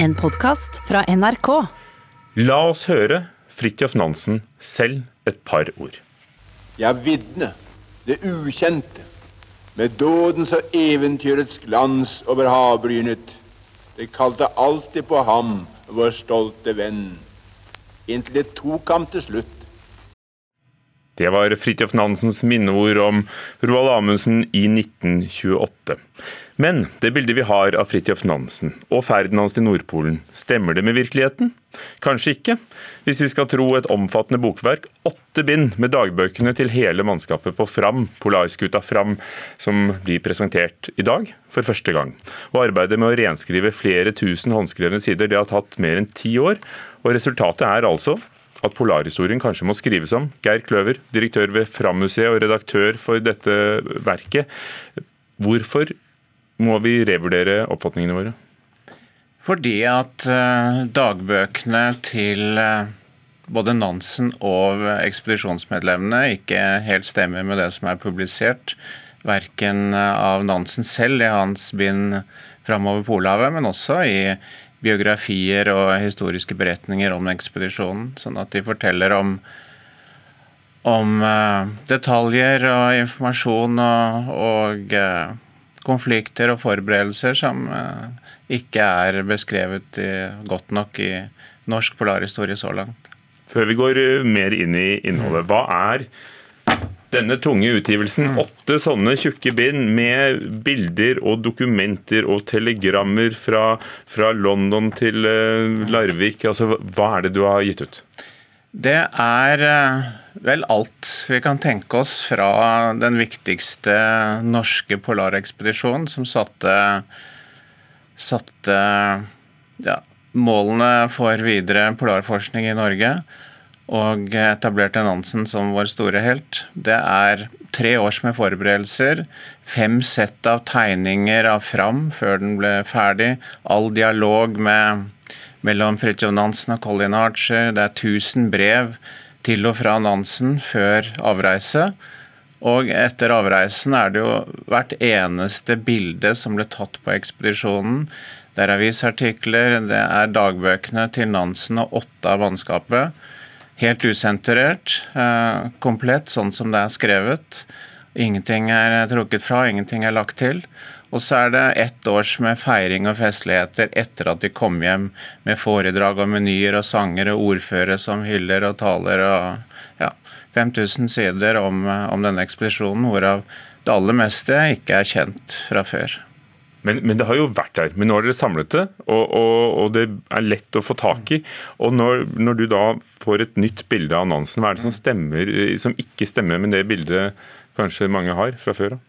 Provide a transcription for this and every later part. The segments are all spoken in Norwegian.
En podkast fra NRK. La oss høre Fridtjof Nansen selv et par ord. Jeg vitne det ukjente, med dådens og eventyrets glans over havbrynet. Det kalte alltid på ham, vår stolte venn, inntil det tok ham til slutt. Det var Fridtjof Nansens minneord om Roald Amundsen i 1928. Men det bildet vi har av Fridtjof Nansen og ferden hans til Nordpolen, stemmer det med virkeligheten? Kanskje ikke, hvis vi skal tro et omfattende bokverk, åtte bind med dagbøkene til hele mannskapet på Fram, Polarskuta Fram, som blir presentert i dag for første gang. Og arbeidet med å renskrive flere tusen håndskrevne sider det har tatt mer enn ti år, og resultatet er altså at polarhistorien kanskje må skrives om. Geir Kløver, direktør ved Fram-museet og redaktør for dette verket. Hvorfor må vi revurdere oppfatningene våre? Fordi at uh, dagbøkene til uh, både Nansen og ekspedisjonsmedlemmene ikke helt stemmer med det som er publisert. Verken uh, av Nansen selv i hans bind framover Polhavet, men også i biografier og historiske beretninger om ekspedisjonen. Sånn at de forteller om, om uh, detaljer og informasjon og, og uh, konflikter og forberedelser som uh, ikke er beskrevet godt nok i norsk polarhistorie så langt. Før vi går mer inn i innholdet, hva er denne tunge utgivelsen, åtte sånne tjukke bind med bilder og dokumenter og telegrammer fra, fra London til uh, Larvik, altså hva er det du har gitt ut? Det er uh, vel alt vi kan tenke oss fra den viktigste norske polarekspedisjonen, som satte, satte ja, målene for videre polarforskning i Norge og etablerte Nansen som vår store helt. Det er tre års med forberedelser, fem sett av tegninger av Fram før den ble ferdig, all dialog med, mellom Fridtjof Nansen og Colin Archer, det er 1000 brev til og fra Nansen før avreise. Og etter avreisen er det jo hvert eneste bilde som ble tatt på ekspedisjonen. Det er avisartikler, det er dagbøkene til Nansen og åtte av mannskapet helt usenterert, eh, komplett sånn som det er skrevet. Ingenting er trukket fra, ingenting er lagt til. Og så er det ett års med feiring og festligheter etter at de kom hjem med foredrag og menyer og sanger og ordførere som hyller og taler og ja, 5000 sider om, om denne ekspedisjonen, hvorav det aller meste ikke er kjent fra før. Men, men, det har jo vært der. Men nå har dere samlet det, og, og, og det er lett å få tak i. Og når, når, du da får et nytt bilde av Nansen, hva er det som stemmer, som ikke stemmer med det bildet kanskje mange har fra før av?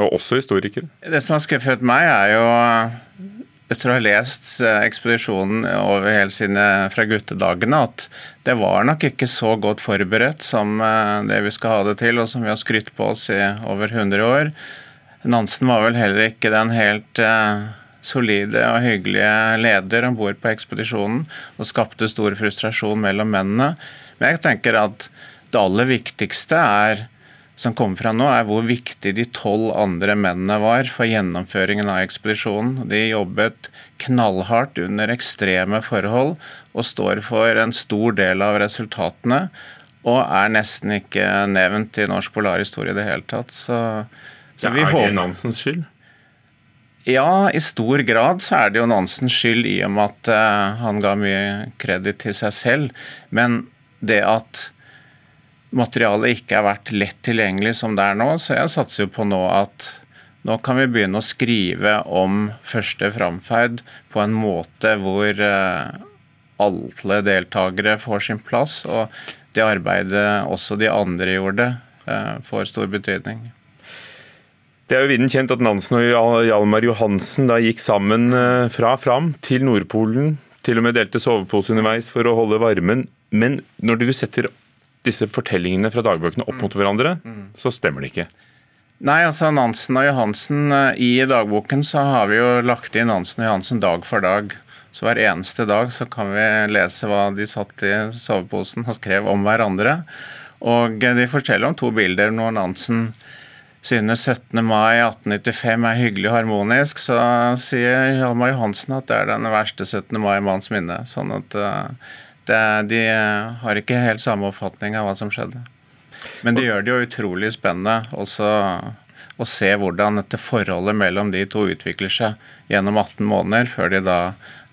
Og også historikere. Det som har skuffet meg, er jo etter å ha lest eh, ekspedisjonen over hele sine fra guttedagene, at det var nok ikke så godt forberedt som eh, det vi skal ha det til, og som vi har skrytt på oss i over 100 år. Nansen var vel heller ikke den helt eh, solide og hyggelige leder om bord på ekspedisjonen, og skapte stor frustrasjon mellom mennene. Men jeg tenker at det aller viktigste er, som kommer fra nå, er hvor viktig de tolv andre mennene var for gjennomføringen av ekspedisjonen. De jobbet knallhardt under ekstreme forhold og står for en stor del av resultatene. Og er nesten ikke nevnt i norsk polarhistorie i det hele tatt. Så så ja, er det Nansens skyld? Ja, i stor grad så er det jo Nansens skyld i og med at uh, han ga mye kreditt til seg selv. Men det at materialet ikke har vært lett tilgjengelig som det er nå, så jeg satser jo på nå at nå kan vi begynne å skrive om første framferd på en måte hvor uh, alle deltakere får sin plass, og det arbeidet også de andre gjorde, uh, får stor betydning. Det er jo viden kjent at Nansen og Hjalmar Johansen da gikk sammen eh, fra Fram til Nordpolen. Til og med delte sovepose underveis for å holde varmen. Men når du setter disse fortellingene fra dagbøkene opp mot hverandre, så stemmer det ikke. Nei, altså Nansen og Johansen, eh, I dagboken så har vi jo lagt inn Nansen og Johansen dag for dag. Så hver eneste dag så kan vi lese hva de satt i soveposen og skrev om hverandre. Og de forteller om to bilder når Nansen synes 17. mai 1895 er hyggelig og harmonisk, så sier Hjalmar Johansen at det er den verste 17. mai i manns minne. Sånn at eh, det, de har ikke helt samme oppfatning av hva som skjedde. Men det gjør det jo utrolig spennende også å se hvordan dette forholdet mellom de to utvikler seg gjennom 18 måneder, før de da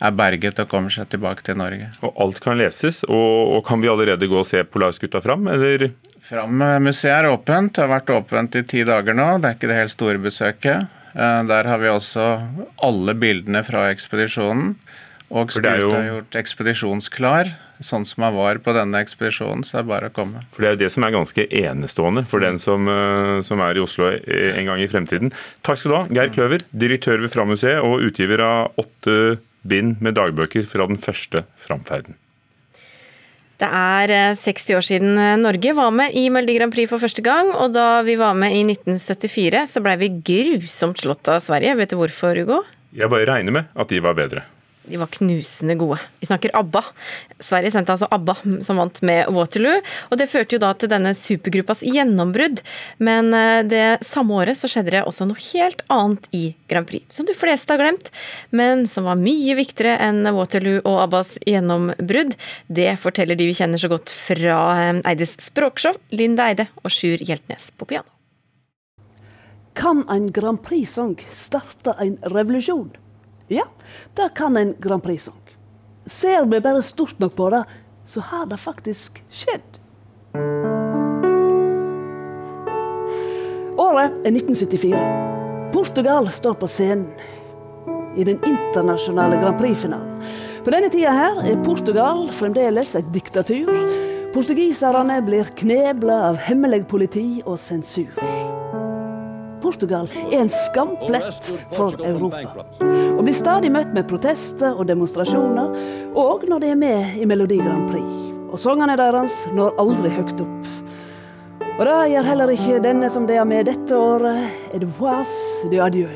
er berget og kommer seg tilbake til Norge. Og alt kan leses, og, og kan vi allerede gå og se Polarskuta fram, eller? Fram-museet er åpent, det har vært åpent i ti dager nå. Det er ikke det helt store besøket. Eh, der har vi også alle bildene fra ekspedisjonen. Og skuta er, jo... gjort ekspedisjonsklar, sånn som han var på denne ekspedisjonen. Så er det bare å komme. For Det er jo det som er ganske enestående for den som, eh, som er i Oslo en gang i fremtiden. Takk skal du ha, Geir Kløver, direktør ved Fram-museet og utgiver av åtte bind med dagbøker fra den første framferden. Det er 60 eh, år siden eh, Norge var med i Melodi Grand Prix for første gang. Og da vi var med i 1974, så blei vi grusomt slått av Sverige. Vet du hvorfor, Hugo? Jeg bare regner med at de var bedre. De var knusende gode. Vi snakker ABBA. Sverige sendte altså ABBA, som vant med Waterloo. Og det førte jo da til denne supergruppas gjennombrudd. Men eh, det samme året så skjedde det også noe helt annet i Grand Prix, som de fleste har glemt, men som var mye viktigere enn Waterloo og ABBAs gjennombrudd. Det forteller de vi kjenner så godt fra eh, Eides språkshow, Linda Eide og Sjur Hjeltnes på piano. Kan en Grand Prix-sang starte en revolusjon? Ja, det kan en Grand Prix-sang. Ser vi bare stort nok på det, så har det faktisk skjedd. Året er 1974. Portugal står på scenen i den internasjonale Grand Prix-finalen. På denne tida her er Portugal fremdeles et diktatur. Portugiserne blir knebla av hemmelig politi og sensur. Portugal er en skamplett for Europa. Og blir stadig møtt med protester og demonstrasjoner, òg når de er med i Melodi Grand Prix. Og sangene deres når aldri høyt opp. Og det gjør heller ikke denne som de er med dette året, Edvoise de Adieu.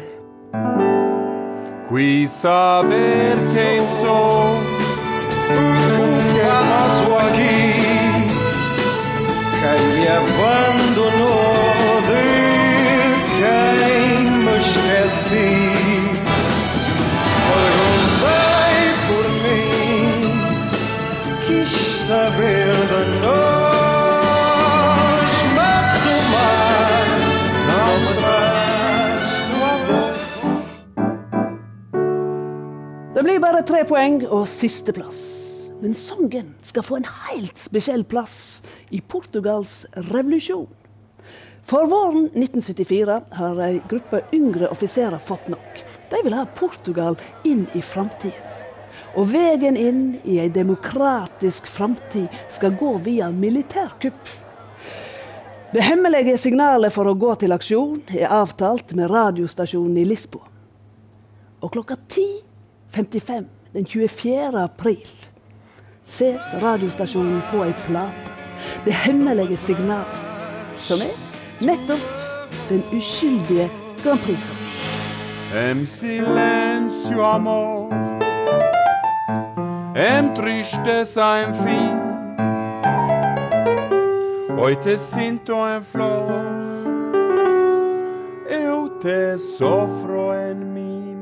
Qui saber quem sou, o que faço aqui, quem me abandonou. Det blir bare tre poeng og sisteplass. Men sangen skal få en helt spesiell plass i Portugals revolusjon. For våren 1974 har ei gruppe yngre offiserer fått nok. De vil ha Portugal inn i framtida. Og veien inn i ei demokratisk framtid skal gå via militærkupp. Det hemmelige signalet for å gå til aksjon er avtalt med radiostasjonen i Lisboa. Og klokka 10.55 den 24. april setter radiostasjonen på ei plate. Det hemmelige signalet, som er Nettopp den uskyldige Grand Prix. Em silencio amor Em tristeza en fin Hoy te siento en flor Eu te sofro en min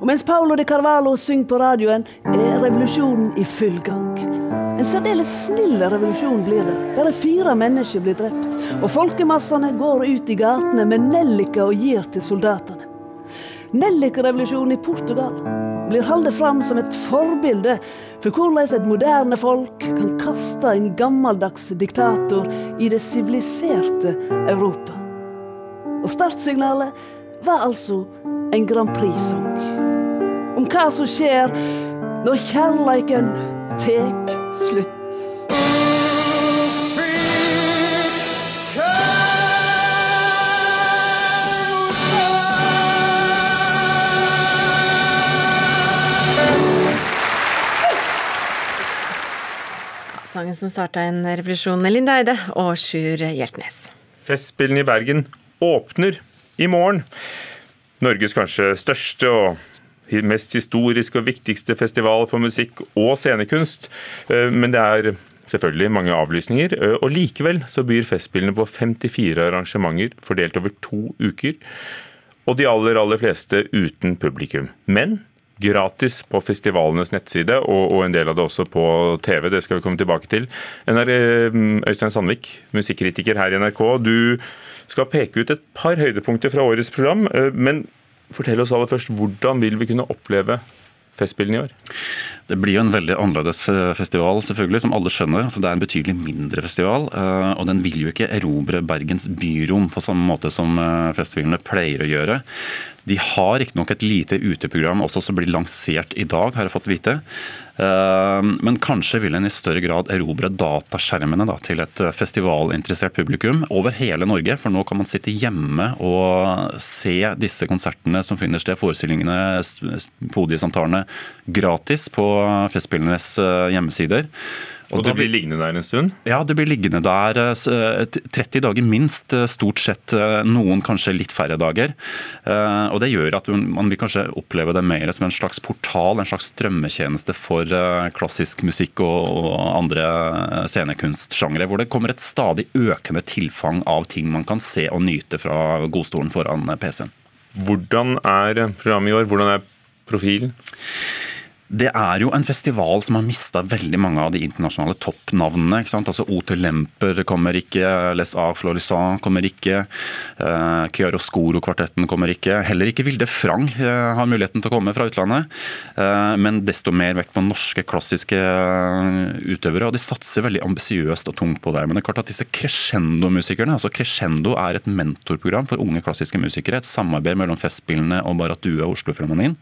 Og mens Paolo de Carvalho synger på radioen, er revolusjonen i full gang. En særdeles snill revolusjon blir det. Bare fire mennesker blir drept. Og folkemassene går ut i gatene med nelliker og gir til soldatene. Nellikrevolusjonen i Portugal blir holdt fram som et forbilde for hvordan et moderne folk kan kaste en gammeldags diktator i det siviliserte Europa. Og startsignalet var altså en Grand Prix-sang. Om hva som skjer når kjærleiken tek slutt. Sangen som starta en revolusjon, Linda Eide og Sjur Hjeltnes. Festspillene i Bergen åpner i morgen. Norges kanskje største og mest historiske og viktigste festival for musikk og scenekunst. Eh, men det er selvfølgelig mange avlysninger. Og likevel så byr Festspillene på 54 arrangementer fordelt over to uker. Og de aller, aller fleste uten publikum. Men gratis på festivalenes nettside, og, og, en del av det også på TV. Det skal vi komme tilbake til. NR, Øystein Sandvik, musikkritiker her i NRK. Du skal peke ut et par høydepunkter fra årets program. Men fortell oss aller først, hvordan vil vi kunne oppleve Festspillene i år? Det blir jo en veldig annerledes festival, selvfølgelig, som alle skjønner. Altså, det er en betydelig mindre festival, eh, og den vil jo ikke erobre Bergens byrom på samme måte som eh, festivalene pleier å gjøre. De har riktignok et lite uteprogram også som blir lansert i dag, har jeg fått vite. Eh, men kanskje vil en i større grad erobre dataskjermene da, til et festivalinteressert publikum over hele Norge. For nå kan man sitte hjemme og se disse konsertene som finner sted, forestillingene, podiesamtalene, gratis på Festspillenes eh, hjemmesider. Og, og det blir liggende der en stund? Ja, det blir liggende der 30 eh, dager minst. Eh, stort sett noen kanskje litt færre dager. Og Det gjør at man vil kanskje oppleve det mer som en slags portal, en slags strømmetjeneste for klassisk musikk og andre scenekunstsjangre. Hvor det kommer et stadig økende tilfang av ting man kan se og nyte fra godstolen foran PC-en. Hvordan er programmet i år? Hvordan er profilen? Det er jo en festival som har mista veldig mange av de internasjonale toppnavnene. ikke sant? Altså Ote Lemper kommer ikke, Les A. Florisan kommer ikke, uh, Chiaroscuro-kvartetten kommer ikke. Heller ikke Vilde Frang uh, har muligheten til å komme fra utlandet. Uh, men desto mer vekt på norske klassiske utøvere. Og de satser veldig ambisiøst og tungt på det. Men det er klart at disse crescendo-musikerne, altså Crescendo er et mentorprogram for unge klassiske musikere. Et samarbeid mellom Festspillene og Barrat Due og Oslo-Filharmonien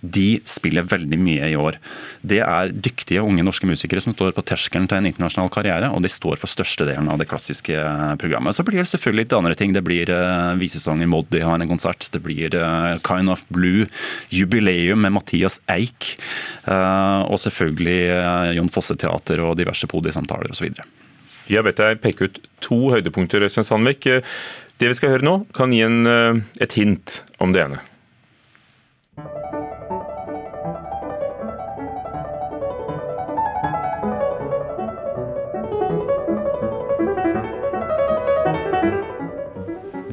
de spiller veldig mye i år. Det er dyktige unge norske musikere som står på terskelen til en internasjonal karriere, og de står for størstedelen av det klassiske programmet. Så blir det selvfølgelig litt andre ting. Det blir visesanger, i Moddi har en konsert. Det blir uh, Kind of Blue, jubileum med Mathias Eik. Og selvfølgelig Jon Fosse Teater og diverse podisamtaler osv. Har bedt deg peke ut to høydepunkter, Øystein Sandvik. Det vi skal høre nå, kan gi en, et hint om det ene.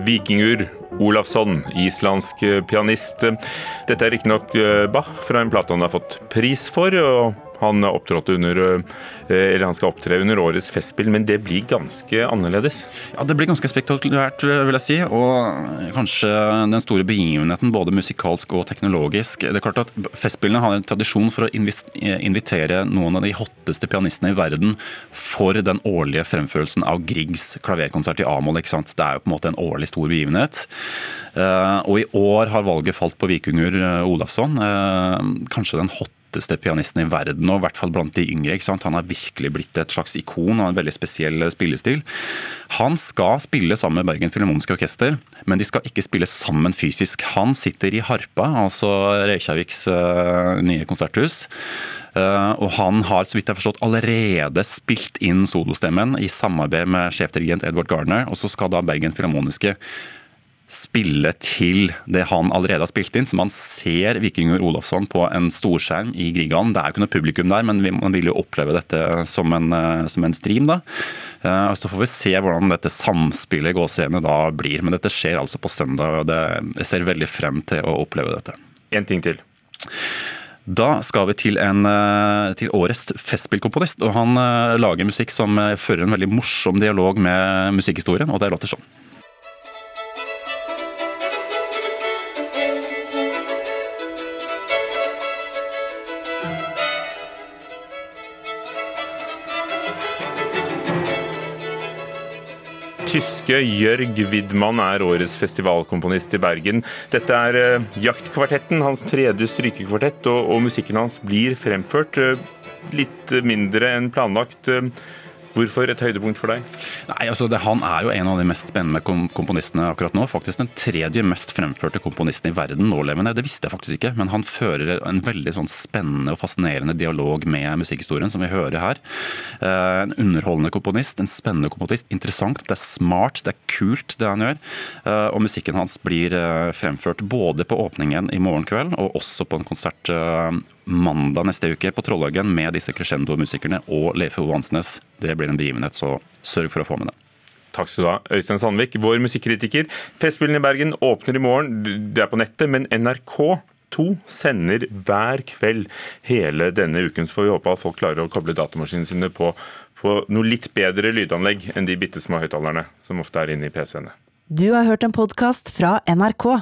Vikingur Olafsson, islandsk pianist. Dette er riktignok eh, Bach fra en plate han har fått pris for. og han, under, eh, han skal opptre under årets festspill, men det blir ganske annerledes? Ja, Det blir ganske spektakulært, vil jeg si. Og kanskje den store begivenheten både musikalsk og teknologisk. Det er klart at Festspillene har en tradisjon for å invitere noen av de hotteste pianistene i verden for den årlige fremførelsen av Griegs klaverkonsert i A-moll. Det er jo på en måte en årlig stor begivenhet. Eh, og i år har valget falt på Vikunger eh, Olafsson. Kanskje den hotteste hotteste pianisten i verden, og i hvert fall blant de yngre. Han har virkelig blitt et slags ikon og en veldig spesiell spillestil. Han skal spille sammen med Bergen Filharmoniske Orkester, men de skal ikke spille sammen fysisk. Han sitter i Harpa, altså Reykjaviks uh, nye konserthus. Uh, og han har så vidt jeg har forstått, allerede spilt inn solostemmen i samarbeid med sjefdirigent Edward Gardner. Og så skal da Bergen Filharmoniske spille til det han allerede har spilt inn. Så man ser Vikingur Olofsson på en storskjerm i Grieghallen. Det er jo ikke noe publikum der, men man vil jo oppleve dette som en, eh, som en stream. da. Og så får vi se hvordan dette samspillet i gåsehudene da blir. Men dette skjer altså på søndag, og det, jeg ser veldig frem til å oppleve dette. En ting til. Da skal vi til, en, eh, til årets festspillkomponist. og Han lager musikk som fører en veldig morsom dialog med musikkhistorien, og det låter sånn. Tyske Jørg Widmann er årets festivalkomponist i Bergen. Dette er uh, Jaktkvartetten, hans tredje strykekvartett, og, og, musikken hans blir fremført uh, litt mindre enn planlagt. Uh, Hvorfor et høydepunkt for deg? Nei, altså det, Han er jo en av de mest spennende komponistene akkurat nå. Faktisk den tredje mest fremførte komponisten i verden nålevende. Det visste jeg faktisk ikke, men han fører en veldig sånn spennende og fascinerende dialog med musikkhistorien, som vi hører her. Eh, en underholdende komponist, en spennende komponist. Interessant, det er smart, det er kult det han gjør. Eh, og musikken hans blir eh, fremført både på åpningen i morgen kveld og også på en konsert mandag neste uke på Trollhaugen med disse crescendo-musikerne og Leif Ove Ansnes. Det blir en begivenhet, så sørg for å få med det. Takk skal du ha, Øystein Sandvik, vår musikkritiker. Festspillene i Bergen åpner i morgen, det er på nettet, men NRK2 sender hver kveld hele denne uken. Så får vi håpe at folk klarer å koble datamaskinene sine på, på noe litt bedre lydanlegg enn de bitte små høyttalerne som ofte er inne i PC-ene. Du har hørt en podkast fra NRK.